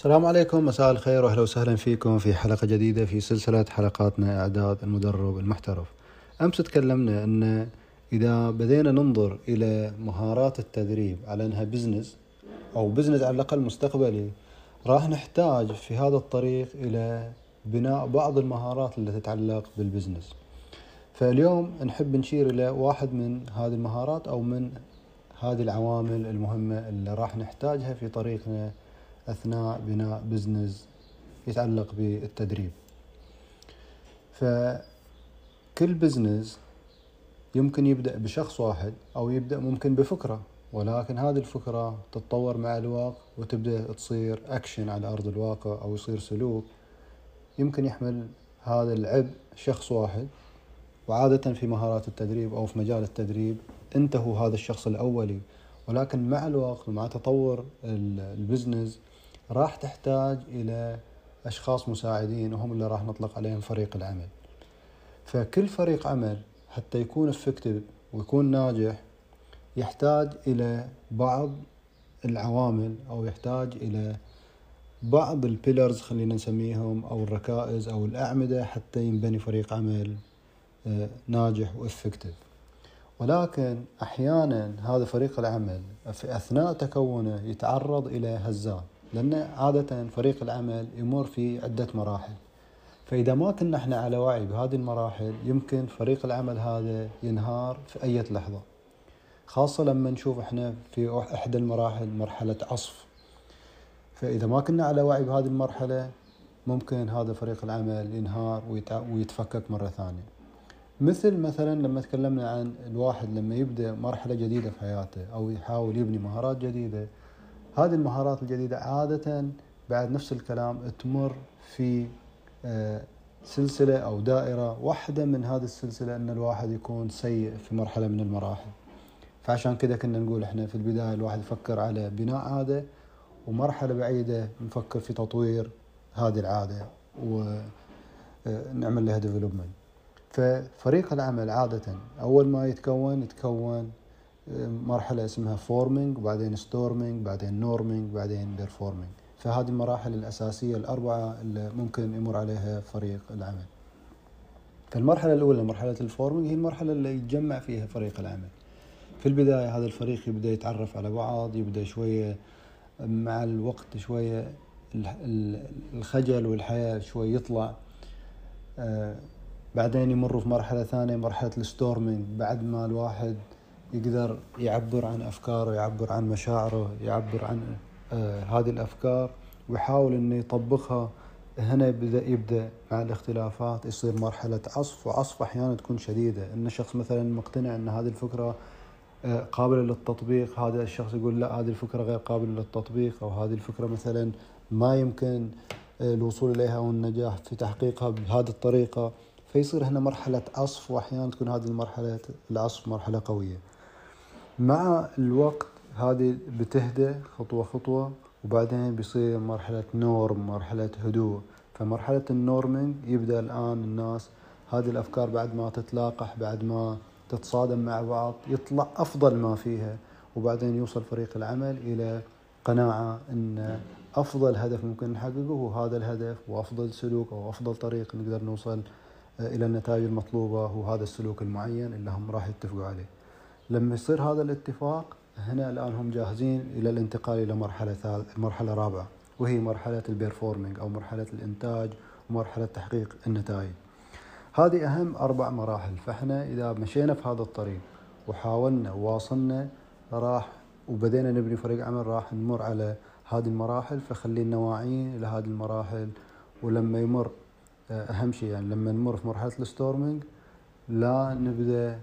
السلام عليكم مساء الخير وأهلا وسهلا فيكم في حلقة جديدة في سلسلة حلقاتنا إعداد المدرب المحترف. أمس تكلمنا أن إذا بدينا ننظر إلى مهارات التدريب على أنها business أو business على الأقل مستقبلي راح نحتاج في هذا الطريق إلى بناء بعض المهارات اللي تتعلق بال business. فاليوم نحب نشير إلى واحد من هذه المهارات أو من هذه العوامل المهمة اللي راح نحتاجها في طريقنا أثناء بناء business يتعلق بالتدريب. فكل business يمكن يبدأ بشخص واحد أو يبدأ ممكن بفكرة ولكن هذه الفكرة تتطور مع الوقت وتبدأ تصير أكشن على أرض الواقع أو يصير سلوك. يمكن يحمل هذا العبء شخص واحد وعادة في مهارات التدريب أو في مجال التدريب أنت هو هذا الشخص الأولي. ولكن مع الوقت ومع تطور ال business راح تحتاج إلى أشخاص مساعدين وهم اللي راح نطلق عليهم فريق العمل. فكل فريق عمل حتى يكون effective ويكون ناجح يحتاج إلى بعض العوامل أو يحتاج إلى بعض ال pillars خلينا نسميهم أو الركائز أو الأعمدة حتى ينبني فريق عمل آه، ناجح وافكتيف ولكن أحيانا هذا فريق العمل في أثناء تكونه يتعرض إلى هزات. لأن عادة فريق العمل يمر في عدة مراحل. فإذا ما كنا إحنا على وعي بهذه المراحل يمكن فريق العمل هذا ينهار في أي لحظة. خاصة لما نشوف إحنا في إحدى المراحل مرحلة عصف. فإذا ما كنا على وعي بهذه المرحلة ممكن هذا فريق العمل ينهار ويتفكك مرة ثانية. مثل مثلا لما تكلمنا عن الواحد لما يبدأ مرحلة جديدة في حياته أو يحاول يبني مهارات جديدة هذه المهارات الجديدة عادة بعد نفس الكلام تمر في آه، سلسلة أو دائرة واحدة من هذه السلسلة أن الواحد يكون سيء في مرحلة من المراحل. فعشان كذا كنا نقول إحنا في البداية الواحد يفكر على بناء عادة ومرحلة بعيدة نفكر في تطوير هذه العادة ونعمل آه، لها development ففريق العمل عادة أول ما يتكون يتكون مرحلة اسمها forming وبعدين storming بعدين norming بعدين performing فهذه المراحل الأساسية الأربعة اللي ممكن يمر عليها فريق العمل. فالمرحلة الأولى مرحلة ال forming هي المرحلة اللي يتجمع فيها فريق العمل. في البداية هذا الفريق يبدأ يتعرف على بعض يبدأ شوية مع الوقت شوية الخجل والحياة شوي يطلع. آه، بعدين يمروا في مرحلة ثانية مرحلة الستورمينج بعد ما الواحد يقدر يعبر عن أفكاره يعبر عن مشاعره يعبر عن آه هذه الأفكار ويحاول أنه يطبقها. هنا يبدأ يبدأ مع الاختلافات يصير مرحلة عصف وعصف أحيانا تكون شديدة. أن الشخص مثلا مقتنع أن هذه الفكرة آه، قابلة للتطبيق هذا الشخص يقول لا هذه الفكرة غير قابلة للتطبيق أو هذه الفكرة مثلا ما يمكن آه، الوصول إليها والنجاح في تحقيقها بهذه الطريقة. فيصير هنا مرحلة عصف وأحيانا تكون هذه المرحلة العصف مرحلة قوية. مع الوقت هذه بتهدى خطوة خطوة وبعدين بيصير مرحلة نورم مرحلة هدوء. فمرحلة النورمينج يبدأ الآن الناس هذه الأفكار بعد ما تتلاقح بعد ما تتصادم مع بعض يطلع أفضل ما فيها. وبعدين يوصل فريق العمل إلى قناعة أن أفضل هدف ممكن نحققه هو هذا الهدف وأفضل سلوك أو أفضل طريق نقدر نوصل إلى النتائج المطلوبة هو هذا السلوك المعين اللي هم راح يتفقوا عليه. لما يصير هذا الاتفاق هنا الآن هم جاهزين إلى الانتقال إلى مرحلة مرحلة رابعة وهي مرحلة البيرفورمينج أو مرحلة الإنتاج ومرحلة تحقيق النتائج. هذه أهم أربع مراحل فإحنا إذا مشينا في هذا الطريق وحاولنا وواصلنا راح وبدينا نبني فريق عمل راح نمر على هذه المراحل فخلينا واعيين إلى هذه المراحل ولما يمر أهم شيء يعني لما نمر في مرحلة الستورمينج لا نبدأ آه،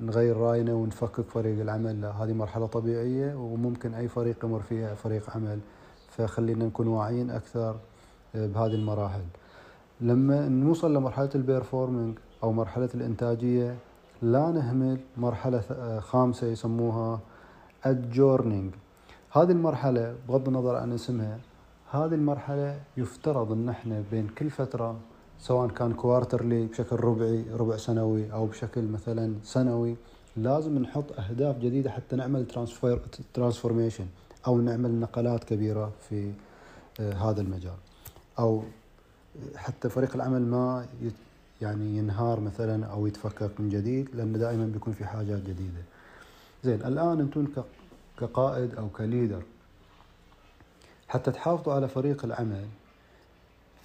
نغير رأينا ونفكك فريق العمل. لا هذه مرحلة طبيعية وممكن أي فريق يمر فيها فريق عمل. فخلينا نكون واعيين أكثر آه، بهذه المراحل. لما نوصل لمرحلة ال performing أو مرحلة الإنتاجية لا نهمل مرحلة آه، خامسة يسموها adjourning. هذه المرحلة بغض النظر عن اسمها هذه المرحلة يفترض إن إحنا بين كل فترة سواء كان quarterly بشكل ربعي ربع سنوي أو بشكل مثلا سنوي لازم نحط أهداف جديدة حتى نعمل transformation أو نعمل نقلات كبيرة في هذا المجال. أو حتى فريق العمل ما يعني ينهار مثلا أو يتفكك من جديد لأن دائما بيكون في حاجات جديدة. زين الآن أنتم كقائد أو ك leader حتى تحافظوا على فريق العمل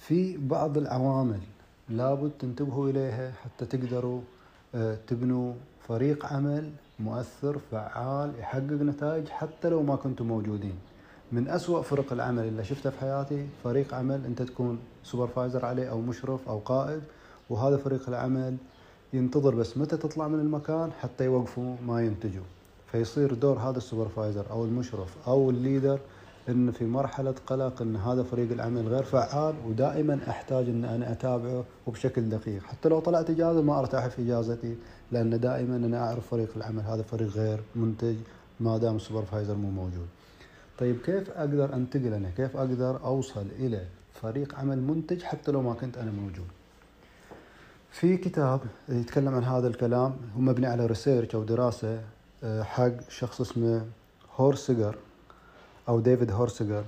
في بعض العوامل لابد تنتبهوا إليها حتى تقدروا آه، تبنوا فريق عمل مؤثر فعال يحقق نتائج حتى لو ما كنتم موجودين. من أسوأ فرق العمل اللي شفتها في حياتي فريق عمل أنت تكون supervisor عليه أو مشرف أو قائد وهذا فريق العمل ينتظر بس متى تطلع من المكان حتى يوقفوا ما ينتجوا. فيصير دور هذا ال supervisor أو المشرف أو ال leader إن في مرحلة قلق إن هذا فريق العمل غير فعال ودائما أحتاج إن أنا أتابعه وبشكل دقيق. حتى لو طلعت إجازة ما أرتاح في إجازتي لأن دائما أنا أعرف فريق العمل هذا فريق غير منتج ما دام ال supervisor مو موجود. طيب كيف أقدر أنتقل أنا؟ كيف أقدر أوصل إلى فريق عمل منتج حتى لو ما كنت أنا موجود؟ في كتاب يتكلم عن هذا الكلام هو مبني على research أو دراسة آه، حق شخص اسمه هورسجر أو ديفيد هورسجر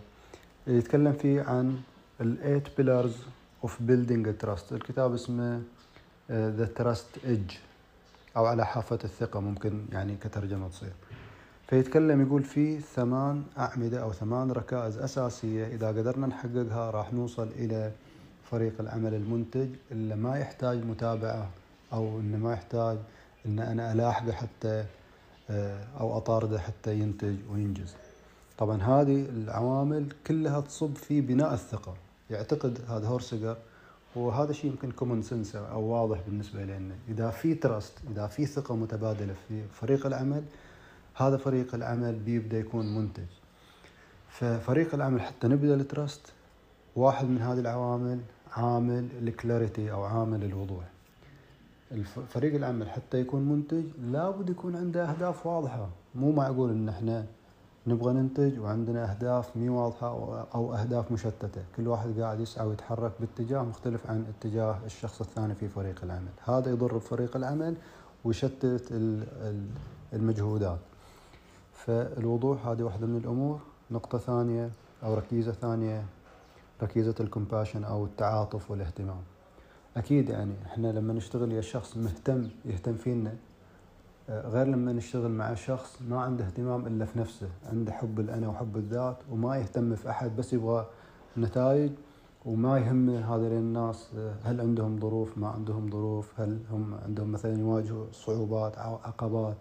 يتكلم فيه عن ال eight pillars of building trust الكتاب اسمه The Trust Edge أو على حافة الثقة ممكن يعني كترجمة تصير فيتكلم يقول في ثمان أعمدة أو ثمان ركائز أساسية إذا قدرنا نحققها راح نوصل إلى فريق العمل المنتج اللي ما يحتاج متابعة أو انه ما يحتاج إن أنا ألاحقه حتى آه، أو أطارده حتى ينتج وينجز. طبعا هذه العوامل كلها تصب في بناء الثقة. يعتقد هذا هورسجر وهذا شيء يمكن common sense أو واضح بالنسبة لنا. إذا في trust إذا في ثقة متبادلة في فريق العمل هذا فريق العمل بيبدأ يكون منتج. ففريق العمل حتى نبدأ ال trust واحد من هذه العوامل عامل ال clarity أو عامل الوضوح. فريق العمل حتى يكون منتج لابد يكون عنده أهداف واضحة. مو معقول إن إحنا نبغى ننتج وعندنا أهداف مي واضحة أو أهداف مشتتة. كل واحد قاعد يسعى ويتحرك باتجاه مختلف عن اتجاه الشخص الثاني في فريق العمل. هذا يضر بفريق العمل ويشتت المجهودات. فالوضوح هذه واحدة من الأمور. نقطة ثانية أو ركيزة ثانية ركيزة ال compassion أو التعاطف والاهتمام. أكيد يعني إحنا لما نشتغل يا شخص مهتم يهتم فينا غير لما نشتغل مع شخص ما عنده اهتمام إلا في نفسه عنده حب الأنا وحب الذات وما يهتم في أحد بس يبغى نتائج وما يهمه هذول الناس هل عندهم ظروف ما عندهم ظروف هل هم عندهم مثلا يواجهوا صعوبات أو عقبات.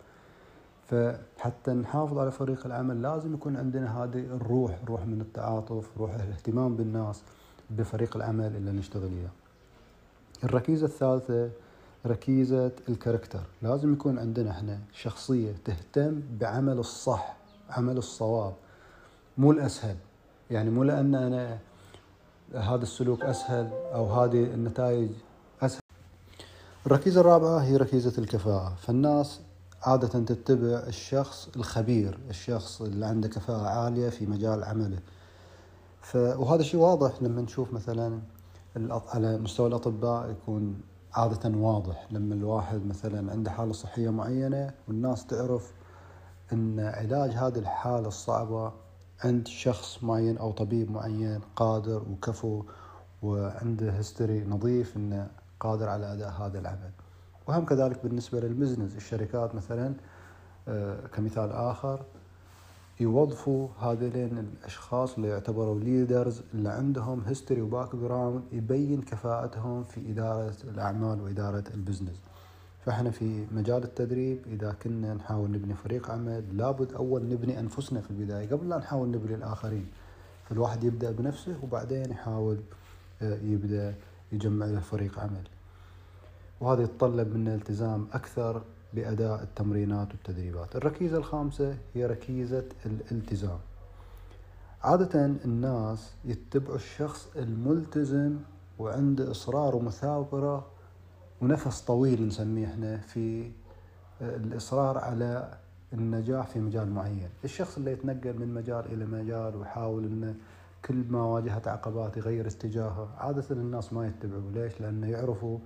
فحتى نحافظ على فريق العمل لازم يكون عندنا هذه الروح روح من التعاطف روح الاهتمام بالناس بفريق العمل اللي نشتغل وياه الركيزة الثالثة ركيزة الكاركتر. لازم يكون عندنا إحنا شخصية تهتم بعمل الصح عمل الصواب. مو الأسهل. يعني مو لأن أنا هذا السلوك أسهل أو هذه النتائج أسهل. الركيزة الرابعة هي ركيزة الكفاءة. فالناس عادة تتبع الشخص الخبير الشخص اللي عنده كفاءة عالية في مجال عمله. ف... وهذا شيء واضح لما نشوف مثلا على مستوى الأطباء يكون عادة واضح لما الواحد مثلا عنده حالة صحية معينة والناس تعرف أن علاج هذه الحالة الصعبة عند شخص معين أو طبيب معين قادر وكفو وعنده history نظيف أنه قادر على أداء هذا العمل. وهم كذلك بالنسبة لل business الشركات مثلا آه، كمثال آخر يوظفوا هذين الأشخاص اللي يعتبروا leaders اللي عندهم history و background يبين كفاءتهم في إدارة الأعمال واداره ال business. فإحنا في مجال التدريب إذا كنا نحاول نبني فريق عمل لابد أول نبني أنفسنا في البداية قبل لا نحاول نبني الآخرين. فالواحد يبدأ بنفسه وبعدين يحاول آه، يبدأ يجمع له فريق عمل. وهذا يتطلب منا التزام أكثر بأداء التمرينات والتدريبات. الركيزة الخامسة هي ركيزة الالتزام. عادة الناس يتبعوا الشخص الملتزم وعنده إصرار ومثابرة ونفس طويل نسميه إحنا في الإصرار على النجاح في مجال معين. الشخص اللي يتنقل من مجال إلى مجال ويحاول أنه كل ما واجهت عقبات يغير اتجاهه عادة الناس ما يتبعوا ليش؟ لأنه يعرفوا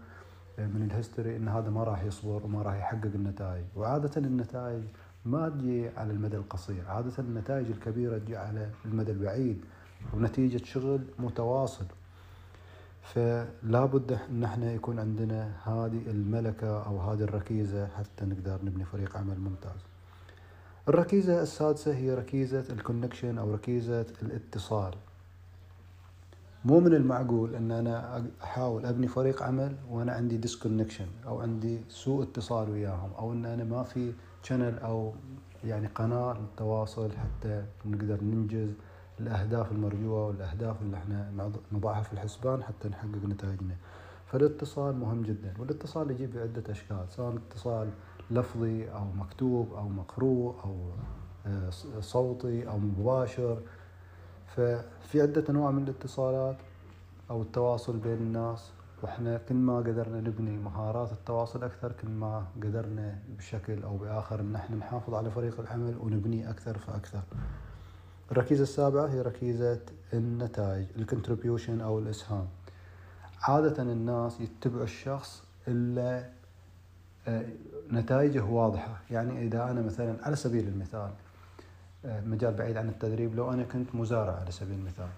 من ال history إن هذا ما راح يصبر وما راح يحقق النتائج. وعادة النتائج ما تجي على المدى القصير. عادة النتائج الكبيرة تجي على المدى البعيد. ونتيجة شغل متواصل. فلا بد إن إحنا يكون عندنا هذه الملكة أو هذه الركيزة حتى نقدر نبني فريق عمل ممتاز. الركيزة السادسة هي ركيزة ال connection أو ركيزة الإتصال. مو من المعقول إن أنا أحاول أبني فريق عمل وأنا عندي disconnection أو عندي سوء اتصال وياهم أو إن أنا ما في channel أو يعني قناة للتواصل حتى نقدر ننجز الأهداف المرجوة والأهداف اللي إحنا نضعها في الحسبان حتى نحقق نتائجنا. فالاتصال مهم جدا والاتصال يجي بعده أشكال سواء اتصال لفظي أو مكتوب أو مقروء أو آه، صوتي أو مباشر ففي عدة أنواع من الاتصالات أو التواصل بين الناس وإحنا كل ما قدرنا نبني مهارات التواصل أكثر كل ما قدرنا بشكل أو بآخر إن إحنا نحافظ على فريق العمل ونبنيه أكثر فأكثر. الركيزة السابعة هي ركيزة النتائج الكونتريبيوشن أو الإسهام. عادة الناس يتبعوا الشخص اللي آه، نتائجه واضحة، يعني إذا أنا مثلا على سبيل المثال مجال بعيد عن التدريب لو أنا كنت مزارع على سبيل المثال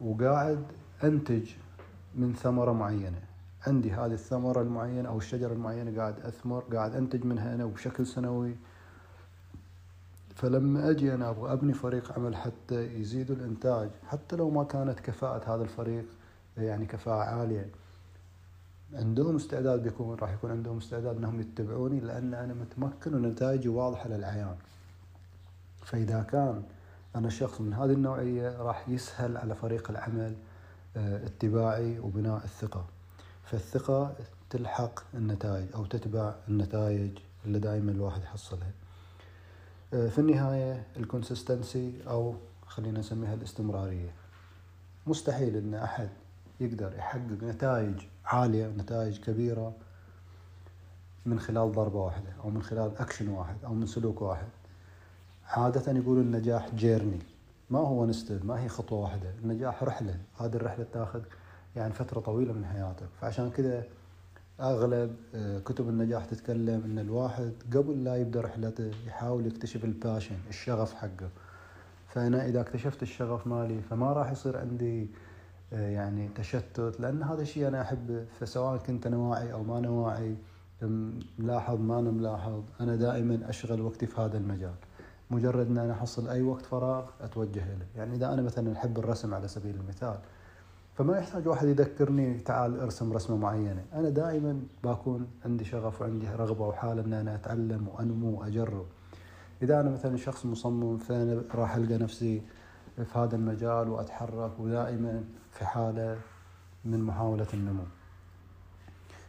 وقاعد أنتج من ثمرة معينة عندي هذه الثمرة المعينة أو الشجرة المعينة قاعد أثمر قاعد أنتج منها أنا وبشكل سنوي فلما أجي أنا أبغى أبني فريق عمل حتى يزيدوا الإنتاج حتى لو ما كانت كفاءة هذا الفريق يعني كفاءة عالية عندهم استعداد بيكون راح يكون عندهم استعداد إنهم يتبعوني لأن أنا متمكن ونتائجي واضحة للعيان. فإذا كان أنا شخص من هذه النوعية راح يسهل على فريق العمل آه، اتباعي وبناء الثقة. فالثقة تلحق النتائج أو تتبع النتائج اللي دائما الواحد يحصلها. آه، في النهاية الكونسستنسي أو خلينا نسميها الاستمرارية. مستحيل أن أحد يقدر يحقق نتائج عالية نتائج كبيرة من خلال ضربة واحدة أو من خلال أكشن واحد أو من سلوك واحد. عادة يقولوا النجاح journey. ما هو an instant ما هي خطوة واحدة. النجاح رحلة. هذه الرحلة تاخذ يعني فترة طويلة من حياتك. فعشان كذا أغلب آه، كتب النجاح تتكلم إن الواحد قبل لا يبدأ رحلته يحاول يكتشف ال passion الشغف حقه. فأنا إذا اكتشفت الشغف مالي فما راح يصير عندي آه، يعني تشتت. لأن هذا الشيء أنا احبه فسواء كنت أنا واعي أو ما أنا واعي ملاحظ ما أنا ملاحظ أنا دائما أشغل وقتي في هذا المجال. مجرد أن أنا أحصل أي وقت فراغ أتوجه له يعني إذا أنا مثلا أحب الرسم على سبيل المثال فما يحتاج واحد يذكرني تعال ارسم رسمة معينة. أنا دائما بكون عندي شغف وعندي رغبة وحالة إن أنا أتعلم وأنمو وأجرب. إذا أنا مثلا شخص مصمم فأنا راح ألقى نفسي في هذا المجال وأتحرك ودائما في حالة من محاولة النمو.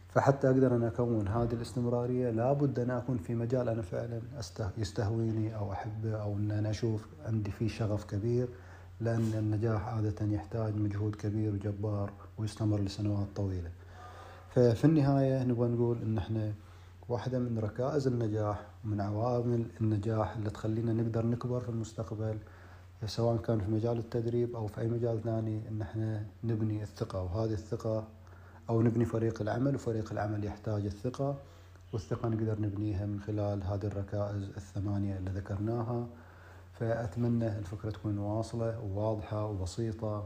فحتى أقدر أنا أكون هذه الاستمرارية لابد أن أكون في مجال أنا فعلا يستهويني أو أحبه أو أن أنا أشوف عندي فيه شغف كبير لأن النجاح عادة يحتاج مجهود كبير وجبار ويستمر لسنوات طويلة. ففي النهاية نبغى نقول إن إحنا واحدة من ركائز النجاح ومن عوامل النجاح اللي تخلينا نقدر نكبر في المستقبل سواء كان في مجال التدريب أو في أي مجال ثاني إن إحنا نبني الثقة وهذه الثقة أو نبني فريق العمل وفريق العمل يحتاج الثقة والثقة نقدر نبنيها من خلال هذه الركائز الثمانية اللي ذكرناها. فأتمنى الفكرة تكون واصلة وواضحة وبسيطة.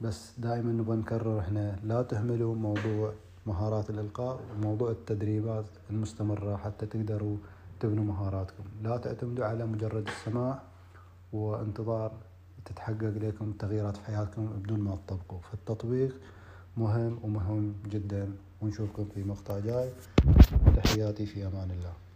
بس دائما نبغى نكرر إحنا لا تهملوا موضوع مهارات الإلقاء وموضوع التدريبات المستمرة حتى تقدروا تبنوا مهاراتكم. لا تعتمدوا على مجرد السماع وانتظار تتحقق لكم تغييرات في حياتكم بدون ما تطبقوا. فالتطبيق مهم ومهم جدا ونشوفكم في مقطع جاي. تحياتي في أمان الله.